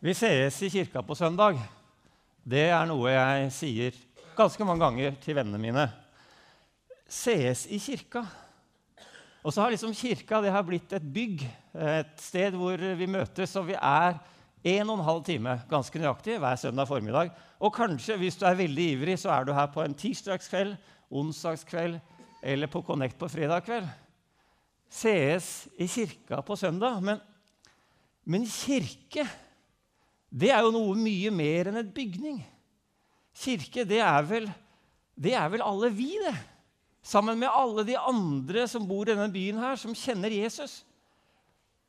Vi sees i kirka på søndag. Det er noe jeg sier ganske mange ganger til vennene mine. Sees i kirka. Og så har liksom kirka det har blitt et bygg, et sted hvor vi møtes, og vi er en og en halv time ganske nøyaktig hver søndag formiddag. Og kanskje, hvis du er veldig ivrig, så er du her på en tirsdagskveld, onsdagskveld eller på Connect på fredag kveld. Sees i kirka på søndag. Men, men kirke det er jo noe mye mer enn et bygning. Kirke, det er vel, det er vel alle vi, det. Sammen med alle de andre som bor i denne byen her, som kjenner Jesus.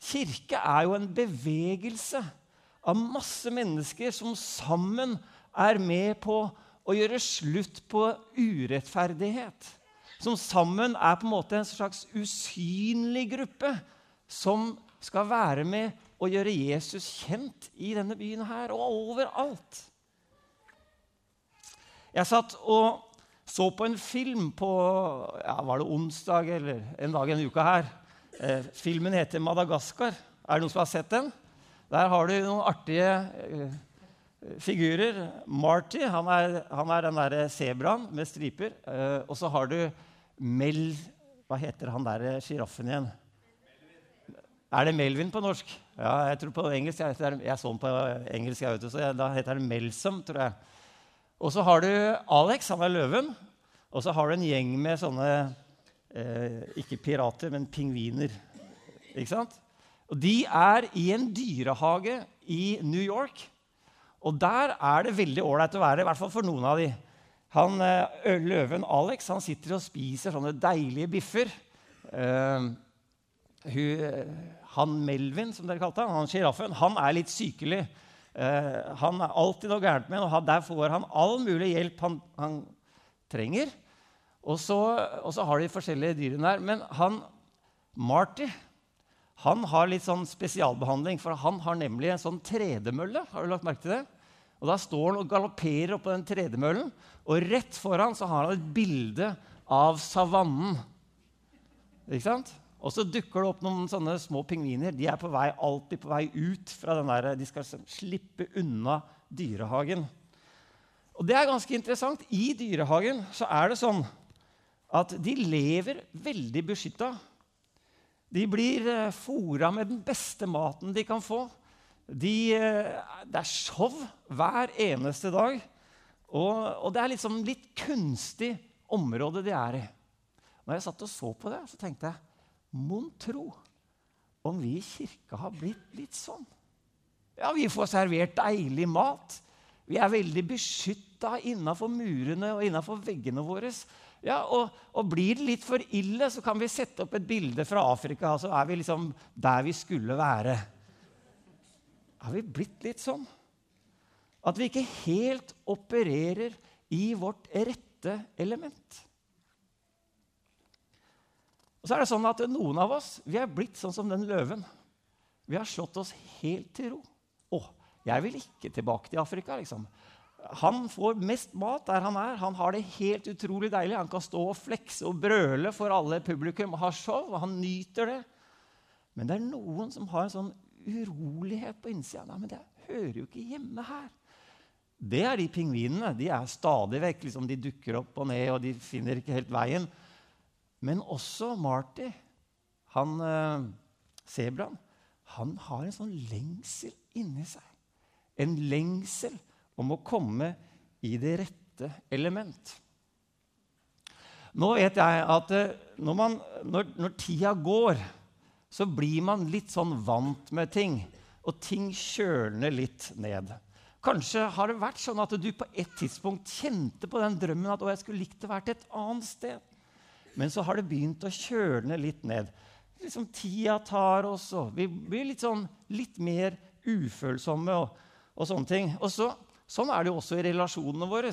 Kirke er jo en bevegelse av masse mennesker som sammen er med på å gjøre slutt på urettferdighet. Som sammen er på en måte en slags usynlig gruppe som skal være med å gjøre Jesus kjent i denne byen her og overalt. Jeg satt og så på en film på ja, var det onsdag eller en dag en uke her. Eh, filmen heter 'Madagaskar'. Er det noen som har sett den? Der har du noen artige eh, figurer. Marty han er, han er den derre sebraen med striper. Eh, og så har du Mel Hva heter han der sjiraffen igjen? Er det Melvin på norsk? Ja, jeg tror på engelsk. Jeg, jeg så den på engelsk, jeg vet så jeg, da heter den Melsom, tror jeg. Og så har du Alex, han er løven. Og så har du en gjeng med sånne eh, Ikke pirater, men pingviner. Ikke sant? Og De er i en dyrehage i New York. Og der er det veldig ålreit å være, i hvert fall for noen av de. Han, eh, Løven Alex han sitter og spiser sånne deilige biffer. Eh, hun, han Melvin, som dere kalte han, han sjiraffen, han er litt sykelig. Uh, han er alltid noe gærent med og Der får han all mulig hjelp han, han trenger. Og så, og så, har de forskjellige dyrene der. Men han Marty han har litt sånn spesialbehandling, for han har nemlig en sånn tredemølle. Har du lagt merke til det? Og Da står han og galopperer oppå den tredemøllen, og rett foran så har han et bilde av savannen. Ikke sant? Og så dukker det opp noen sånne små pingviner. De er på vei, alltid på vei ut fra den der, De skal slippe unna dyrehagen. Og det er ganske interessant. I dyrehagen så er det sånn at de lever veldig beskytta. De blir eh, fora med den beste maten de kan få. De, eh, det er show hver eneste dag. Og, og det er liksom litt kunstig område de er i. Når jeg satt og så på det, så tenkte jeg Mon tro om vi i kirka har blitt litt sånn? Ja, vi får servert deilig mat. Vi er veldig beskytta innafor murene og innafor veggene våre. Ja, og, og, blir det litt for ille, så kan vi sette opp et bilde fra Afrika, og så er vi liksom der vi skulle være. Har vi blitt litt sånn? At vi ikke helt opererer i vårt rette element. Og så er det sånn at Noen av oss vi er blitt sånn som den løven. Vi har slått oss helt til ro. Å, jeg vil ikke tilbake til Afrika. liksom. Han får mest mat der han er. Han har det helt utrolig deilig. Han kan stå og flekse og brøle for alle publikum og ha show. og Han nyter det. Men det er noen som har en sånn urolighet på innsida. Nei, men det hører jo ikke hjemme her. Det er de pingvinene. De er stadig vekk. Liksom, de dukker opp og ned, og de finner ikke helt veien. Men også Marty, han eh, sebraen, han har en sånn lengsel inni seg. En lengsel om å komme i det rette element. Nå vet jeg at eh, når, man, når, når tida går, så blir man litt sånn vant med ting. Og ting kjølner litt ned. Kanskje har det vært sånn at du på et tidspunkt kjente på den drømmen at å, jeg skulle likt å være et annet sted. Men så har det begynt å kjølne litt ned. Liksom Tida tar oss, og vi blir litt, sånn, litt mer ufølsomme. og, og sånne ting. Og så, Sånn er det jo også i relasjonene våre.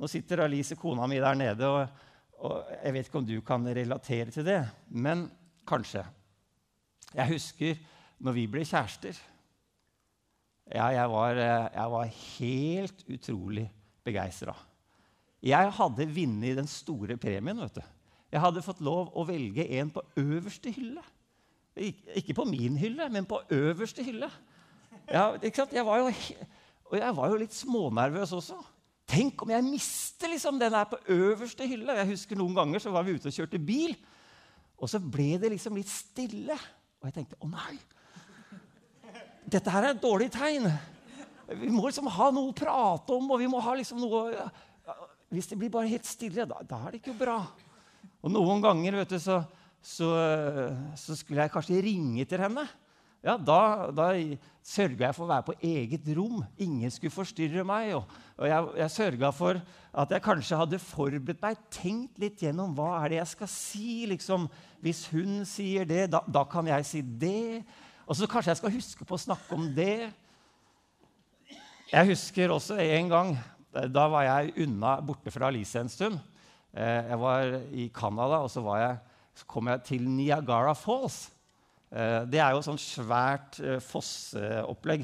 Nå sitter Alice, kona mi, der nede, og, og jeg vet ikke om du kan relatere til det, men kanskje. Jeg husker når vi ble kjærester. Ja, jeg var, jeg var helt utrolig begeistra. Jeg hadde vunnet den store premien. vet du. Jeg hadde fått lov å velge en på øverste hylle. Ikke på min hylle, men på øverste hylle. Ja? Jeg var jo, og jeg var jo litt smånervøs også. Tenk om jeg mister liksom, den der på øverste hylle. Jeg husker Noen ganger så var vi ute og kjørte bil, og så ble det liksom litt stille. Og jeg tenkte å nei, dette her er et dårlig tegn. Vi må liksom ha noe å prate om, og vi må ha liksom noe Hvis det blir bare helt stille, da, da er det ikke bra. Og noen ganger vet du, så, så, så skulle jeg kanskje ringe til henne. Ja, Da, da sørga jeg for å være på eget rom. Ingen skulle forstyrre meg. Og, og jeg, jeg sørga for at jeg kanskje hadde forberedt meg, tenkt litt gjennom hva er det jeg skal si. liksom. Hvis hun sier det, da, da kan jeg si det. Og så kanskje jeg skal huske på å snakke om det. Jeg husker også en gang Da var jeg unna borte fra Alice en stund. Eh, jeg var i Canada, og så, jeg, så, kom jeg til Niagara Falls. Eh, det er jo sånn svært eh, fosseopplegg.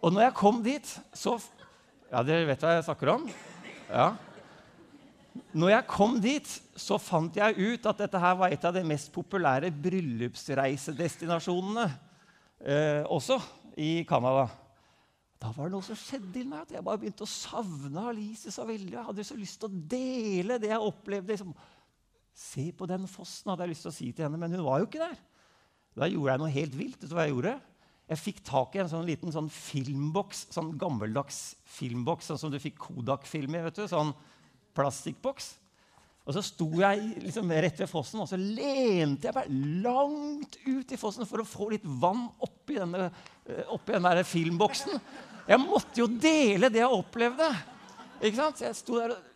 Og når jeg kom dit, så Ja, dere vet hva jeg snakker om? Ja. Når jeg kom dit, så fant jeg ut at dette her var et av de mest populære bryllupsreisedestinasjonene eh, også i Canada. Da var det noe som skjedde i meg. at Jeg bare begynte å savne Alice så veldig. Jeg hadde så lyst til å dele det jeg opplevde. Liksom. Se på den fossen, hadde jeg lyst til å si til henne, men hun var jo ikke der. Da gjorde jeg noe helt vilt. Vet du hva Jeg gjorde? Jeg fikk tak i en sånn liten sånn filmboks, sånn gammeldags filmboks, sånn som du fikk Kodak-film i. vet du, sånn plastikkboks. Og så sto jeg liksom rett ved fossen og så lente jeg meg langt ut i fossen for å få litt vann oppi, denne, eh, oppi den der filmboksen. Jeg måtte jo dele det jeg opplevde. Ikke sant? Så Jeg sto der og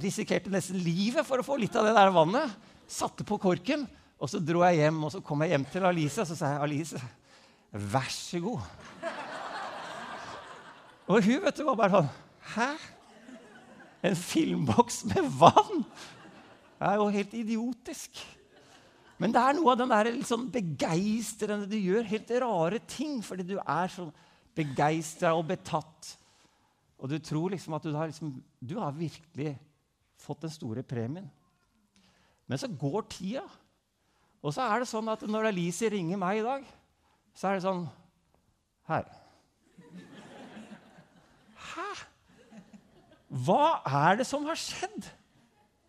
risikerte nesten livet for å få litt av det der vannet. Satte på korken, og så dro jeg hjem. Og så kom jeg hjem til Alice, og så sa jeg, 'Alice, vær så god'. Og hun vet du, var bare sånn Hæ? En filmboks med vann! Det er jo helt idiotisk. Men det er noe av den der sånn begeistrende Du gjør helt rare ting fordi du er så begeistra og betatt. Og du tror liksom at du har, liksom, du har virkelig fått den store premien. Men så går tida. Og så er det sånn at når Alice ringer meg i dag, så er det sånn Her. Hæ? Hva er det som har skjedd?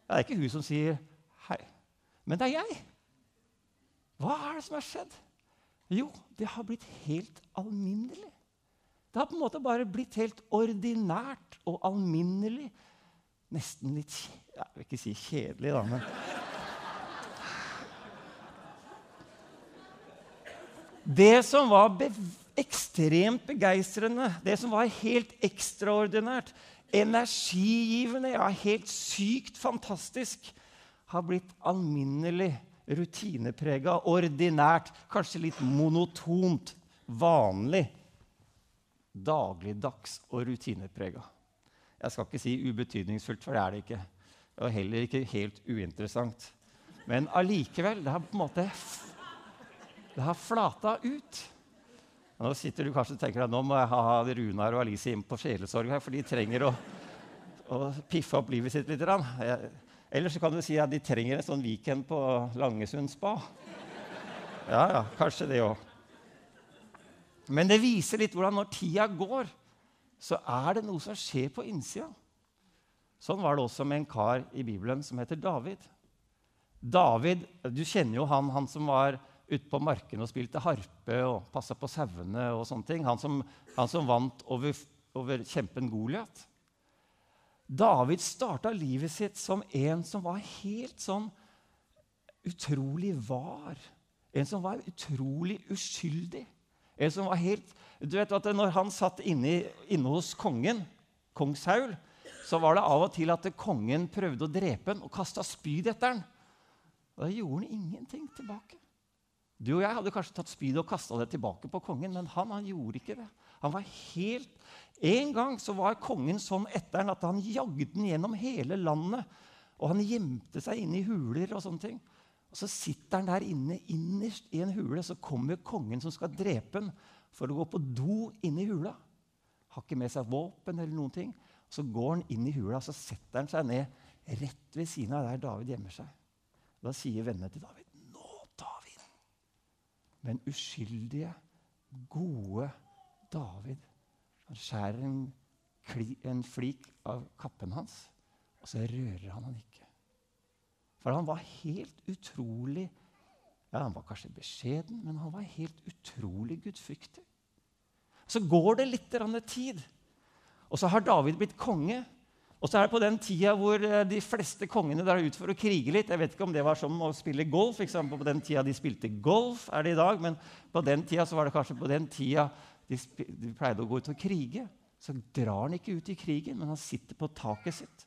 Det er ikke hun som sier 'hei', men det er jeg. Hva er det som har skjedd? Jo, det har blitt helt alminnelig. Det har på en måte bare blitt helt ordinært og alminnelig. Nesten litt Jeg vil ikke si kjedelig, da, men Det som var be ekstremt begeistrende, det som var helt ekstraordinært, energigivende, ja, helt sykt fantastisk, har blitt alminnelig, rutineprega, ordinært, kanskje litt monotont, vanlig, dagligdags og rutineprega. Jeg skal ikke si ubetydningsfullt, for det er det ikke. Og heller ikke helt uinteressant. Men allikevel, det har på en måte det har flata ut. Nå sitter du kanskje og tenker at nå må jeg ha Runar og Alice inn på sjelesorg her, for de trenger å, å piffe opp livet sitt litt. Eller så kan du si at de trenger en sånn weekend på Langesund spa. Ja, ja, kanskje det òg. Men det viser litt hvordan når tida går, så er det noe som skjer på innsida. Sånn var det også med en kar i Bibelen som heter David. David, Du kjenner jo han, han som var ute på markene og spilte harpe og passa på sauene og sånne ting. Han som, han som vant over, over kjempen Goliat. David starta livet sitt som en som var helt sånn utrolig var. En som var utrolig uskyldig. En som var helt, du vet at Når han satt inne, inne hos kongen, kong Saul, så var det av og til at kongen prøvde å drepe ham og kasta spyd etter ham. Da gjorde han ingenting tilbake. Du og jeg hadde kanskje tatt spydet og kasta det tilbake på kongen, men han, han, gjorde ikke det. Han var helt... En gang så var kongen sånn etter ham at han jagde den gjennom hele landet. Og han gjemte seg inne i huler og sånne ting. Så sitter han der inne innerst i en hule, så kommer kongen som skal drepe han for å gå på do inne i hula. Har ikke med seg våpen eller noen ting. Så går han inn i hula, så setter han seg ned rett ved siden av der David gjemmer seg. Da sier vennene til David men uskyldige gode David. Han skjærer en, en flik av kappen hans, og så rører han han ikke. For han var helt utrolig ja, Han var kanskje beskjeden, men han var helt utrolig gudfryktig. Så går det litt tid, og så har David blitt konge. Og så er det på den tida hvor eh, de fleste kongene drar ut for å krige litt. Jeg vet ikke om det var som å spille golf. På den tida de spilte golf, er det i dag. Men på den tida var det kanskje på den tida de, de pleide å gå ut og krige. Så drar han ikke ut i krigen, men han sitter på taket sitt.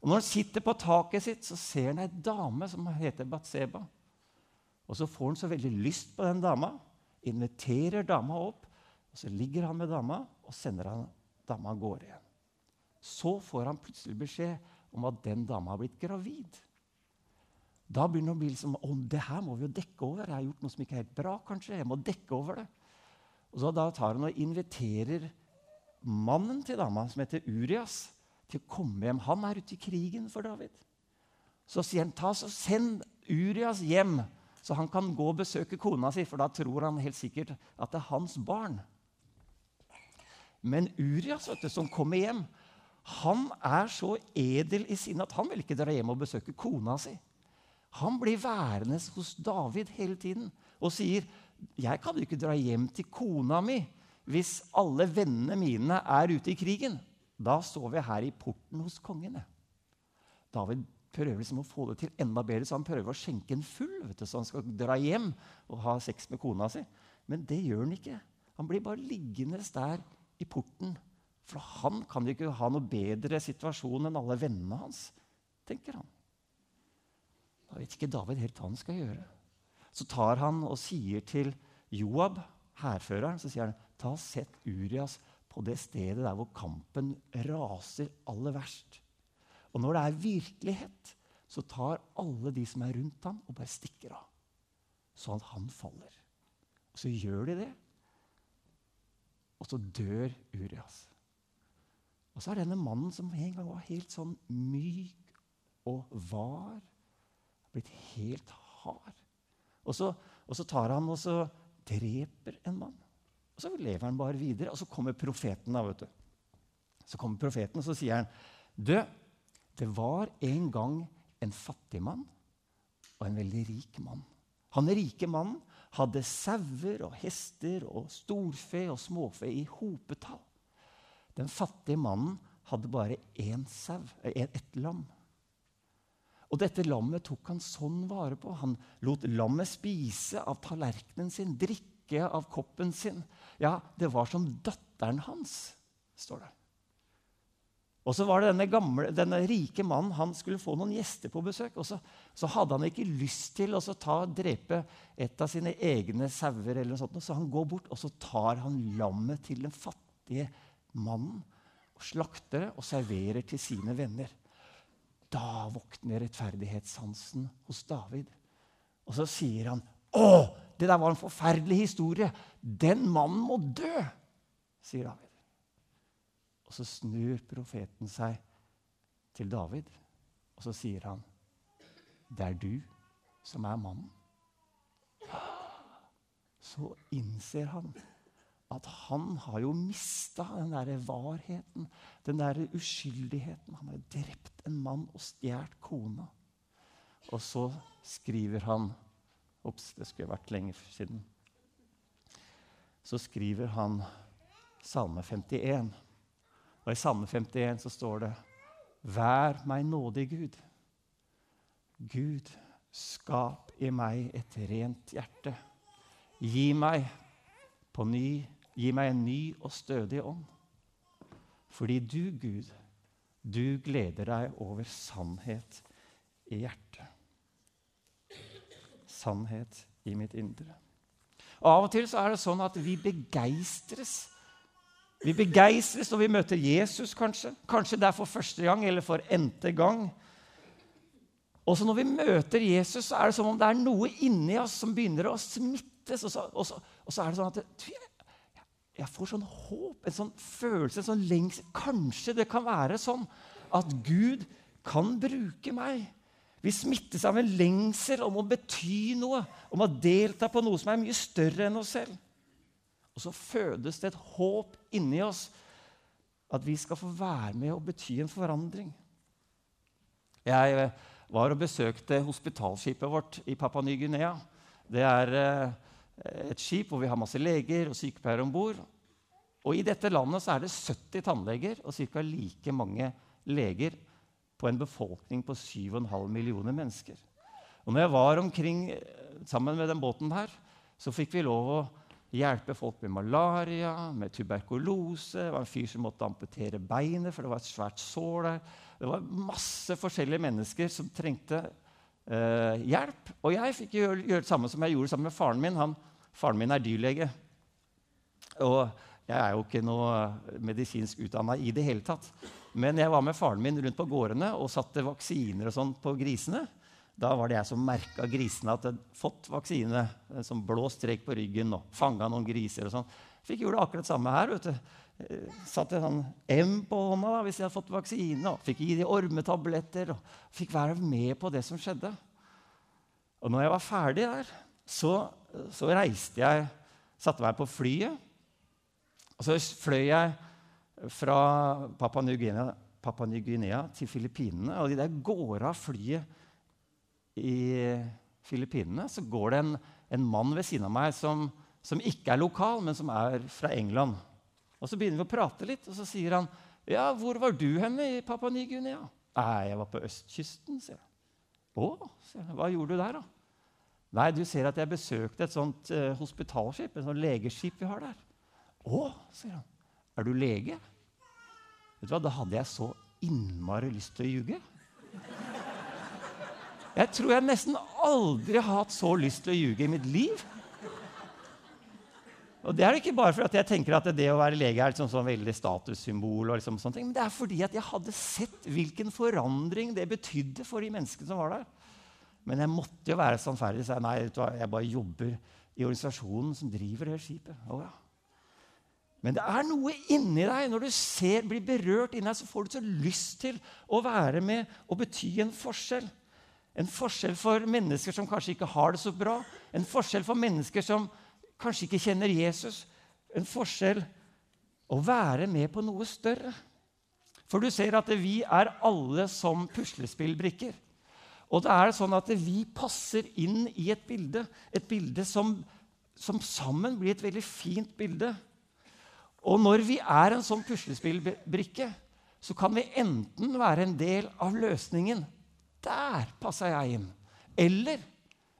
Og når han sitter på taket sitt, så ser han ei dame som heter Batseba. Og så får han så veldig lyst på den dama, inviterer dama opp. og Så ligger han med dama og sender han dama av gårde igjen så får han plutselig beskjed om at den dama har blitt gravid. Da begynner han å bli liksom, å, det her må vi jo dekke over. Jeg har gjort noe som ikke er helt bra. kanskje. Jeg må dekke over det. Og så Da tar han og inviterer mannen til dama, som heter Urias, til å komme hjem. Han er ute i krigen for David. Så sier han ta så send Urias hjem, så han kan gå og besøke kona si, for da tror han helt sikkert at det er hans barn. Men Urias, du, som kommer hjem, han er så edel i sinnet at han vil ikke dra hjem og besøke kona si. Han blir værende hos David hele tiden og sier, 'Jeg kan jo ikke dra hjem til kona mi hvis alle vennene mine er ute i krigen.' Da står vi her i porten hos kongen. David prøver liksom å få det til enda bedre, så han prøver å skjenke en full, du, så han skal dra hjem og ha sex med kona si. Men det gjør han ikke. Han blir bare liggende der i porten for han kan jo ikke ha noe bedre situasjon enn alle vennene hans, tenker han. Da vet ikke David helt hva han skal gjøre. Så tar han og sier til Joab, hærføreren, så sier han, ta sett Urias på det stedet der hvor kampen raser aller verst. Og når det er virkelighet, så tar alle de som er rundt ham, og bare stikker av. Sånn at han faller. Og så gjør de det, og så dør Urias. Og så er denne mannen som en gang var helt sånn myk og var, blitt helt hard. Og så, og så tar han og så dreper en mann. Og så lever han bare videre. Og så kommer profeten. da, vet du. Så kommer profeten, og så sier han, du, det var en gang en fattig mann og en veldig rik mann. Han rike mannen hadde sauer og hester og storfe og småfe i hopetall. Den fattige mannen hadde bare én sau, eh, ett lam. Og dette lammet tok han sånn vare på. Han lot lammet spise av tallerkenen sin, drikke av koppen sin. Ja, det var som datteren hans, står det. Og så var det denne, gamle, denne rike mannen han skulle få noen gjester på besøk. og Så, så hadde han ikke lyst til å ta, drepe et av sine egne sauer. eller noe sånt, Så han går bort og så tar han lammet til den fattige mannen og slakter det og serverer til sine venner. Da våkner rettferdighetssansen hos David. Og så sier han, 'Å, det der var en forferdelig historie. Den mannen må dø', sier David. Og så snur profeten seg til David, og så sier han, 'Det er du som er mannen'. Så innser han at han har jo mista den der varheten, den der uskyldigheten. Han har drept en mann og stjålet kona. Og så skriver han Ops, det skulle vært lenge siden. Så skriver han Salme 51. Og i Salme 51 så står det Vær meg nådig, Gud. Gud, skap i meg et rent hjerte. Gi meg på ny Gi meg en ny og stødig ånd. Fordi du, Gud, du gleder deg over sannhet i hjertet. Sannhet i mitt indre. Og Av og til så er det sånn at vi begeistres. Vi begeistres når vi møter Jesus, kanskje. Kanskje det er for første gang eller for n-te gang. Også når vi møter Jesus, så er det som om det er noe inni oss som begynner å smittes. Og så, og så, og så er det sånn at jeg får sånn håp, en sånn følelse, en sånn lengsel. Kanskje det kan være sånn at Gud kan bruke meg. Vi smittes av en lengsel om å bety noe, om å delta på noe som er mye større enn oss selv. Og så fødes det et håp inni oss at vi skal få være med og bety en forandring. Jeg eh, var og besøkte hospitalskipet vårt i Papua Ny-Guinea. Det er eh, et skip hvor vi har masse leger og sykepleiere om bord. Og I dette landet er det 70 tannleger og ca. like mange leger på en befolkning på 7,5 millioner mennesker. Og når jeg var omkring eh, sammen med den båten her, så fikk vi lov å hjelpe folk med malaria, med tuberkulose. Det var en fyr som måtte amputere beinet, for det var et svært sår der. Det var masse forskjellige mennesker som trengte eh, hjelp. Og jeg fikk gjøre, gjøre, det samme som jeg gjorde sammen med faren min. Han, faren min er dyrlege. Og jeg er jo ikke noe medisinsk utdanna i det hele tatt. Men jeg var med faren min rundt på gårdene og satte vaksiner og sånn på grisene. Da var det jeg som merka grisene at de hadde fått vaksine. En sånn blå strek på ryggen og fanga noen griser. og sånn. Fikk gjøre akkurat det samme her. vet du. Eh, satte sånn M på hånda da, hvis jeg hadde fått vaksine. og Fikk gi de ormetabletter. og Fikk være med på det som skjedde. Og når jeg var ferdig der, så, så reiste jeg Satte meg på flyet. Og så fløy jeg fra Papua Ny-Guinea Ny til Filippinene. Og idet jeg går av flyet i Filippinene, så går det en, en mann ved siden av meg som, som, ikke er lokal, men som er fra England. Og Så begynner vi å prate litt, og så sier han, 'Ja, hvor var du henne i Papua Ny-Guinea?' 'Nei, jeg var på østkysten', sier jeg. 'Å. Hva gjorde du der, da?' 'Nei, du ser at jeg besøkte et sånt uh, hospitalskip, et sånt legeskip vi har der.' 'Å', sier han. 'Er du lege?' Vet du hva, Da hadde jeg så innmari lyst til å ljuge. Jeg tror jeg nesten aldri har hatt så lyst til å ljuge i mitt liv. Og Det er ikke bare fordi jeg tenker at det å være lege er liksom sånn veldig statussymbol. og liksom sånne ting, Men det er fordi at jeg hadde sett hvilken forandring det betydde for de menneskene som var der. Men jeg måtte jo være sannferdig og si nei, jeg bare jobber i organisasjonen som driver det skipet. Oh, ja. Men det er noe inni deg. Når du ser, blir berørt inni deg, så får du så lyst til å være med og bety en forskjell. En forskjell for mennesker som kanskje ikke har det så bra. En forskjell for mennesker som kanskje ikke kjenner Jesus. En forskjell å være med på noe større. For du ser at vi er alle som puslespillbrikker. Og det er sånn at vi passer inn i et bilde, et bilde som, som sammen blir et veldig fint bilde. Og når vi er en sånn puslespillbrikke, så kan vi enten være en del av løsningen der passer jeg inn. Eller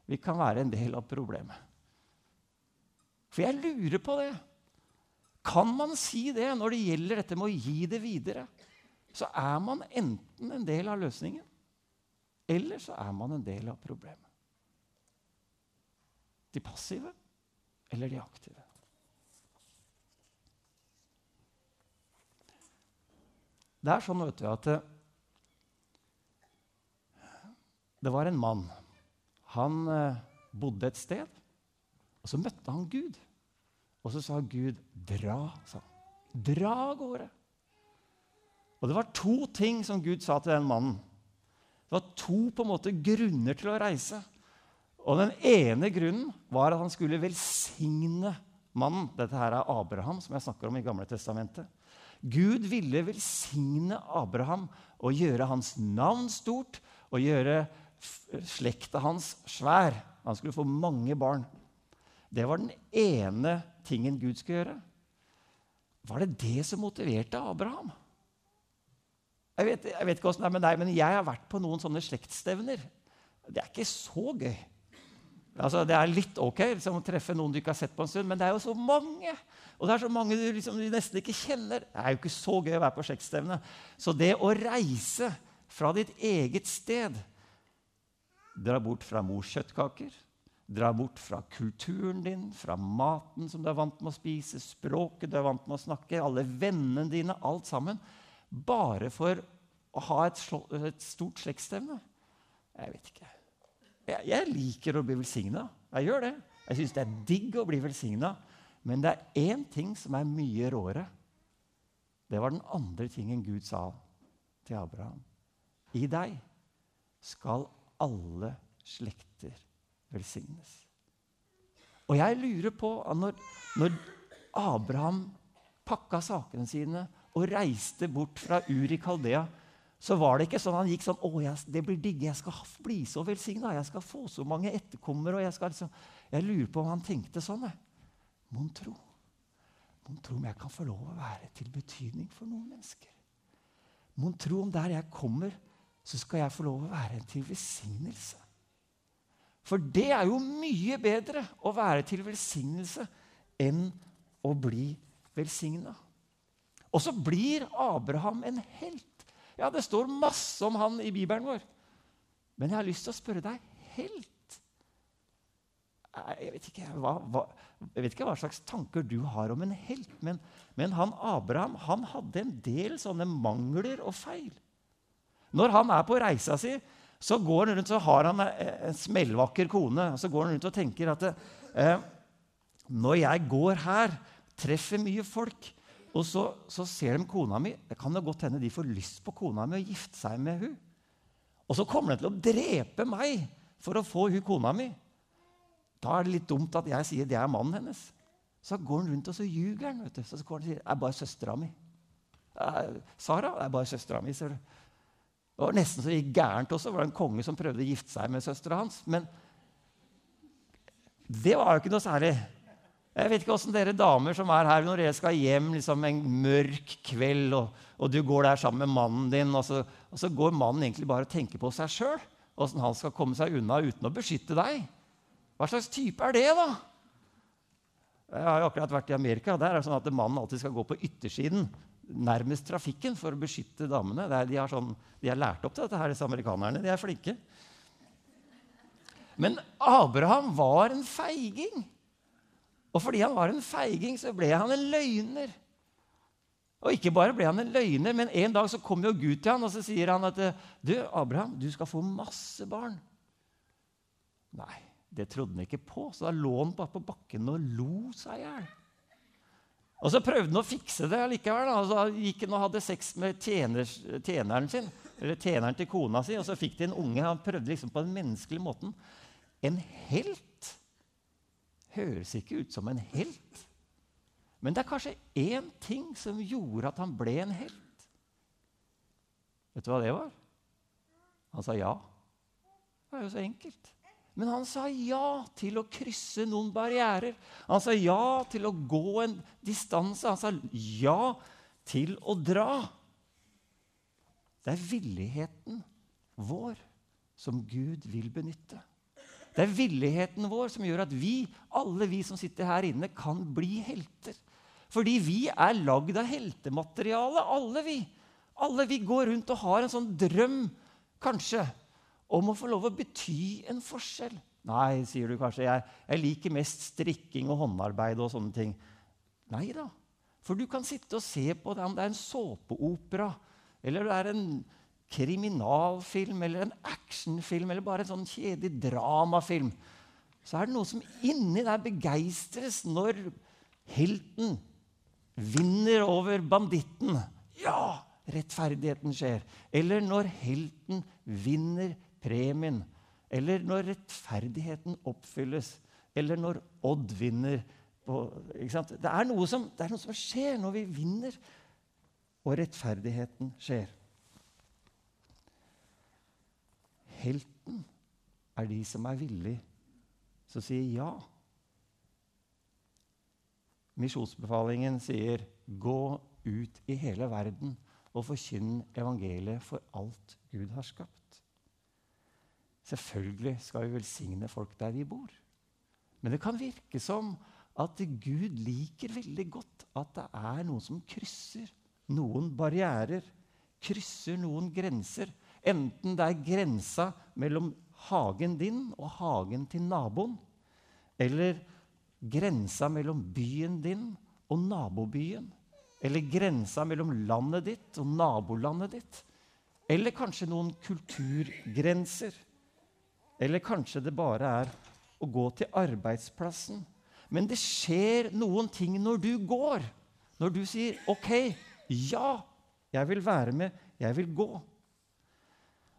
vi kan være en del av problemet. For jeg lurer på det. Kan man si det når det gjelder dette med å gi det videre? Så er man enten en del av løsningen, eller så er man en del av problemet. De passive eller de aktive. Det er sånn vet du, at Det var en mann. Han eh, bodde et sted, og så møtte han Gud. Og så sa Gud, 'Dra', sa han. 'Dra av gårde'. Og det var to ting som Gud sa til den mannen. Det var to på en måte grunner til å reise. Og Den ene grunnen var at han skulle velsigne mannen. Dette her er Abraham, som jeg snakker om i Gamle Testamentet. Gud ville velsigne Abraham og gjøre hans navn stort og gjøre slekta hans svær. Han skulle få mange barn. Det var den ene tingen Gud skulle gjøre. Var det det som motiverte Abraham? Jeg vet, jeg vet ikke hvordan det er med deg, men jeg har vært på noen sånne slektsstevner. Det er ikke så gøy. Altså, det er litt ok liksom, å treffe noen du ikke har sett på en stund, men det er jo så mange. Og det er så mange du, liksom, du nesten ikke kjenner. Det er jo ikke så gøy å være på sjekkstevne. Så det å reise fra ditt eget sted Dra bort fra mors kjøttkaker. Dra bort fra kulturen din, fra maten som du er vant med å spise, språket du er vant med å snakke, alle vennene dine, alt sammen. Bare for å ha et, et stort slektsstevne. Jeg vet ikke. Jeg, jeg liker å bli velsigna. Jeg gjør det. Jeg syns det er digg å bli velsigna. Men det er én ting som er mye råere. Det var den andre tingen Gud sa til Abraham. I deg skal alle slekter velsignes. Og jeg lurer på når, når Abraham pakka sakene sine og reiste bort fra Uri Kaldea, så var det ikke sånn han gikk sånn å, jeg, det blir digg, jeg skal bli så velsigna, jeg skal få så mange etterkommere. Jeg liksom, jeg lurer på om han tenkte sånn. Mon tro. Mon tro om jeg kan få lov å være til betydning for noen mennesker. Mon tro om der jeg kommer, så skal jeg få lov å være til velsignelse. For det er jo mye bedre å være til velsignelse enn å bli velsigna. Og så blir Abraham en helt. Ja, det står masse om han i Bibelen vår. Men jeg har lyst til å spørre deg helt. Jeg vet, ikke, hva, hva, jeg vet ikke hva slags tanker du har om en helt, men, men han Abraham han hadde en del sånne mangler og feil. Når han er på reisa si, så går han rundt, så har han en smellvakker kone. og Så går han rundt og tenker at eh, når jeg går her, treffer mye folk, og så, så, ser de kona mi Det kan jo godt hende de får lyst på kona mi og gifte seg med hun. Og så kommer de til å drepe meg for å få hun kona mi. Da er det litt dumt at jeg sier det er mannen hennes. Så går han rundt og så ljuger han. vet du. Så går han og sier det er bare søstera mi. Sara det er bare søstera mi. du. Det var nesten så gikk gærent også. Det var en konge som prøvde å gifte seg med søstera hans. Men det var jo ikke noe særlig. Jeg vet ikke åssen dere damer som er her, når dere skal hjem liksom en mørk kveld, og, og, du går der sammen med mannen din, og så, og så går mannen egentlig bare og tenker på seg sjøl. Åssen han skal komme seg unna uten å beskytte deg. Hva slags type er det, da? Jeg har jo akkurat vært i Amerika. Der er det sånn at mannen alltid skal gå på yttersiden, nærmest trafikken, for å beskytte damene. Er, de, har sånn, de er lært opp til dette, her, disse amerikanerne. De er flinke. Men Abraham var en feiging. Og fordi han var en feiging, så ble han en løgner. Og ikke bare ble han en løgner, men en dag så kom jo Gud til han, og så sier han at du, Abraham, du skal få masse barn. Nei, det trodde han ikke på, så da lå han bare på bakken og lo seg i hjel. Og så prøvde han å fikse det likevel. Da. Så gikk han og hadde sex med tjener, tjeneren sin, eller tjeneren til kona si, og så fikk de en unge. Han prøvde liksom på den menneskelige måten. En helt høres ikke ut som en helt. Men det er kanskje én ting som gjorde at han ble en helt. Vet du hva det var? Han sa ja. Det er jo så enkelt. Men han sa ja til å krysse noen barrierer. Han sa ja til å gå en distanse. Han sa ja til å dra. Det er villigheten vår som Gud vil benytte. Det er villigheten vår som gjør at vi, alle vi som sitter her inne, kan bli helter. Fordi vi er lagd av heltemateriale, alle vi. Alle vi går rundt og har en sånn drøm, kanskje, om å få lov å bety en forskjell. Nei, sier du kanskje, jeg, jeg liker mest strikking og håndarbeid og sånne ting. Nei da. For du kan sitte og se på det om det er en såpeopera, eller det er en kriminalfilm eller en actionfilm eller bare en sånn kjedelig dramafilm, så er det noe som inni der begeistres når helten vinner over banditten. Ja, rettferdigheten skjer. Eller når helten vinner premien. Eller når rettferdigheten oppfylles. Eller når Odd vinner. Det, er som, det er noe som skjer når vi vinner, og rettferdigheten skjer. Helten er de som er villige som sier ja. Misjonsbefalingen sier 'gå ut i hele verden og forkynn evangeliet for alt Gud har skapt'. Selvfølgelig skal vi velsigne folk der vi bor. Men det kan virke som at Gud liker veldig godt at det er noen som krysser noen barrierer, krysser noen grenser Enten det er grensa mellom hagen din og hagen til naboen, eller grensa mellom byen din og nabobyen, eller grensa mellom landet ditt og nabolandet ditt, eller kanskje noen kulturgrenser, eller kanskje det bare er å gå til arbeidsplassen. Men det skjer noen ting når du går, når du sier 'OK, ja, jeg vil være med, jeg vil gå'.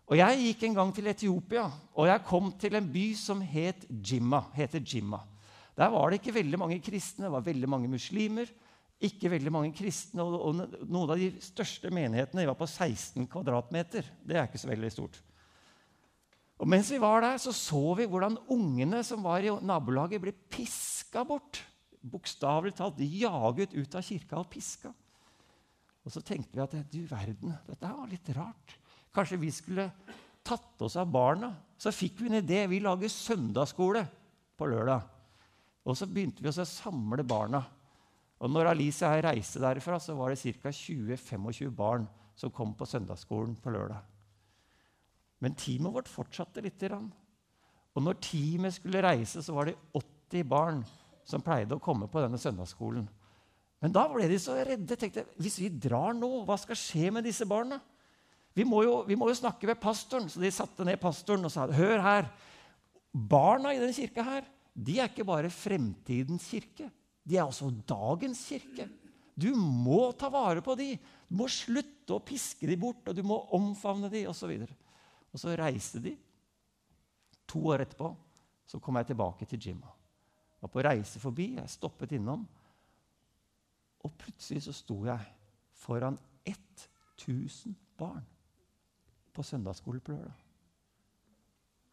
Og Jeg gikk en gang til Etiopia, og jeg kom til en by som het Jimma, heter Jimma. Der var det ikke veldig mange kristne, det var veldig mange muslimer. Ikke veldig mange kristne, og, og Noen av de største menighetene var på 16 kvadratmeter. Det er ikke så veldig stort. Og Mens vi var der, så så vi hvordan ungene som var i nabolaget, ble piska bort. Bokstavelig talt jaget ut av kirka og piska. Og så tenkte vi at du verden, dette var litt rart. Kanskje vi skulle tatt oss av barna. Så fikk vi en idé. Vi lager søndagsskole på lørdag. Og så begynte vi å samle barna. Og når Alice og jeg reiste derfra, så var det ca. 20-25 barn som kom på søndagsskolen på lørdag. Men teamet vårt fortsatte lite grann. Og når teamet skulle reise, så var det 80 barn som pleide å komme på denne søndagsskolen. Men da ble de så redde. tenkte Hvis vi drar nå, hva skal skje med disse barna? Vi må, jo, vi må jo snakke med pastoren. Så de satte ned pastoren og sa hør her. Barna i denne kirka her, de er ikke bare fremtidens kirke. De er også dagens kirke. Du må ta vare på de. Du må slutte å piske de bort, og du må omfavne de, osv. Og, så reiste de. To år etterpå så kom jeg tilbake til Jimma. Var på reise forbi. Jeg stoppet innom. Og plutselig så sto jeg foran 1000 barn på søndagsskole på lørdag.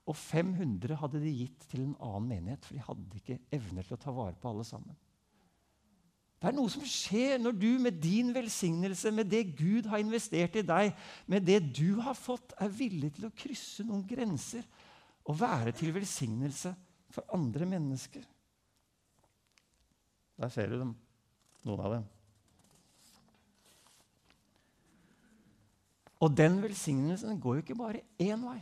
Og 500 hadde de gitt til en annen menighet, for de hadde ikke evner til å ta vare på alle sammen. Det er noe som skjer når du med din velsignelse, med det Gud har investert i deg, med det du har fått, er villig til å krysse noen grenser og være til velsignelse for andre mennesker. Der ser du dem noen av dem. Og den velsignelsen går jo ikke bare én vei,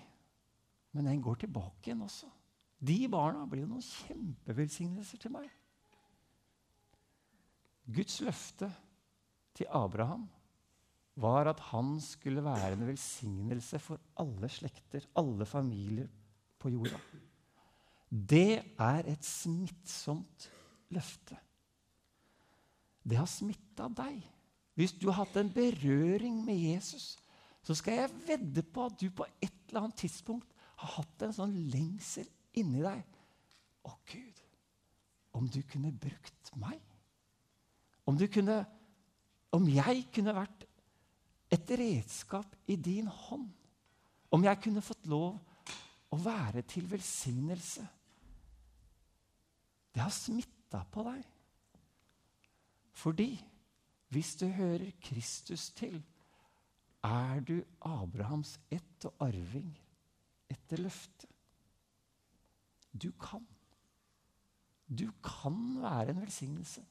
men den går tilbake igjen også. De barna blir jo noen kjempevelsignelser til meg. Guds løfte til Abraham var at han skulle være en velsignelse for alle slekter, alle familier på jorda. Det er et smittsomt løfte det har smitta deg. Hvis du har hatt en berøring med Jesus, så skal jeg vedde på at du på et eller annet tidspunkt har hatt en sånn lengsel inni deg. Å, Gud, om du kunne brukt meg? Om, kunne, om jeg kunne vært et redskap i din hånd? Om jeg kunne fått lov å være til velsignelse? Det har smitta på deg. Fordi hvis du hører Kristus til, er du Abrahams ett og arving etter løftet. Du kan. Du kan være en velsignelse.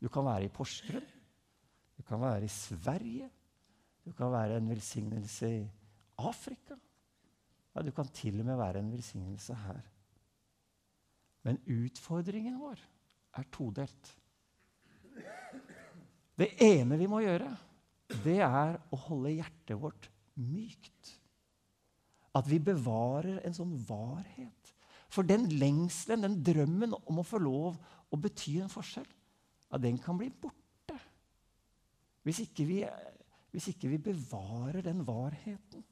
Du kan være i Porsgrunn. Du kan være i Sverige. Du kan være en velsignelse i Afrika. Ja, du kan til og med være en velsignelse her. Men utfordringen vår er todelt. Det ene vi må gjøre, det er å holde hjertet vårt mykt. At vi bevarer en sånn varhet. For den lengselen, den drømmen om å få lov å bety en forskjell, ja, den kan bli borte. Hvis ikke vi, hvis ikke vi bevarer den varheten.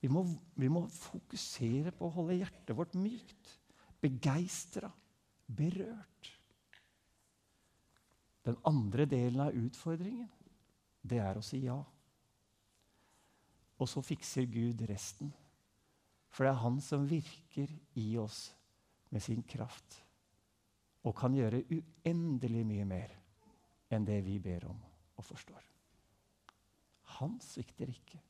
Vi må, vi må fokusere på å holde hjertet vårt mykt, begeistra, berørt. Den andre delen av utfordringen, det er å si ja. Og så fikser Gud resten. For det er Han som virker i oss med sin kraft og kan gjøre uendelig mye mer enn det vi ber om og forstår. Han svikter ikke.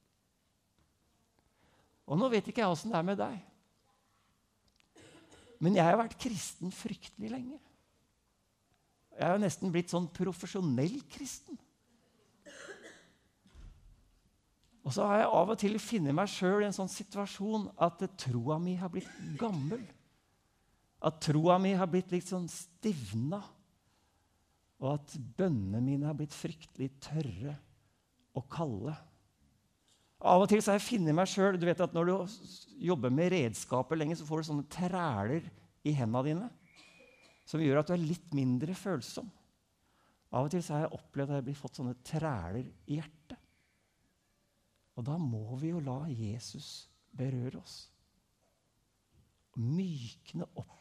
Og nå vet ikke jeg åssen det er med deg. Men jeg har vært kristen fryktelig lenge. Jeg er jo nesten blitt sånn profesjonell kristen. Og så har jeg av og til funnet meg sjøl i en sånn situasjon at troa mi har blitt gammel. At troa mi har blitt litt sånn stivna. Og at bønnene mine har blitt fryktelig tørre og kalde. Av og til så har jeg funnet meg sjøl Når du jobber med redskaper lenge, så får du sånne træler i hendene dine som gjør at du er litt mindre følsom. Av og til har jeg opplevd at jeg blir fått sånne træler i hjertet. Og da må vi jo la Jesus berøre oss. Mykne opp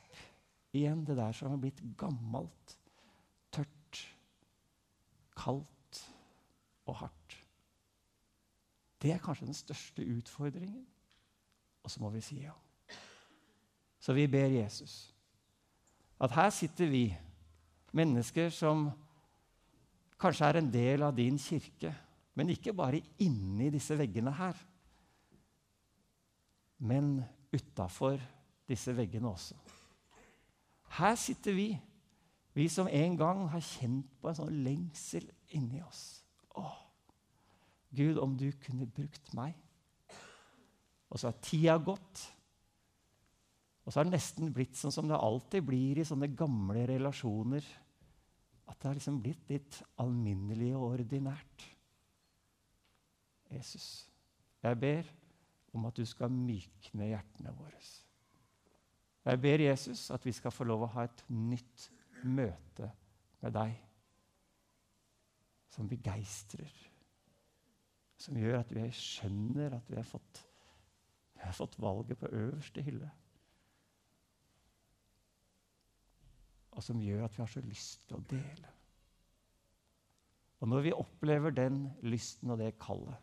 igjen det der som har blitt gammelt, tørt, kaldt og hardt. Det er kanskje den største utfordringen. Og så må vi si ja. Så vi ber Jesus at her sitter vi, mennesker som kanskje er en del av din kirke, men ikke bare inni disse veggene her, men utafor disse veggene også. Her sitter vi, vi som en gang har kjent på en sånn lengsel inni oss. Å, Gud, om du kunne brukt meg. Og så har tida gått. Og så har det nesten blitt sånn som det alltid blir i sånne gamle relasjoner. At det har liksom blitt litt alminnelig og ordinært. Jesus, jeg ber om at du skal mykne hjertene våre. Jeg ber Jesus at vi skal få lov å ha et nytt møte med deg. Som begeistrer. Som gjør at vi skjønner at vi har fått, vi har fått valget på øverste hylle. og som gjør at vi har så lyst til å dele. Og når vi opplever den lysten og det kallet,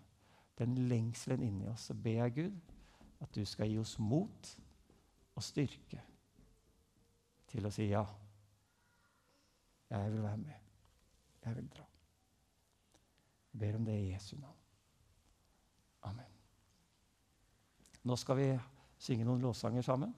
den lengselen inni oss, så ber jeg Gud at du skal gi oss mot og styrke til å si ja. Jeg vil være med. Jeg vil dra. Jeg ber om det i Jesu navn. Amen. Nå skal vi synge noen låssanger sammen.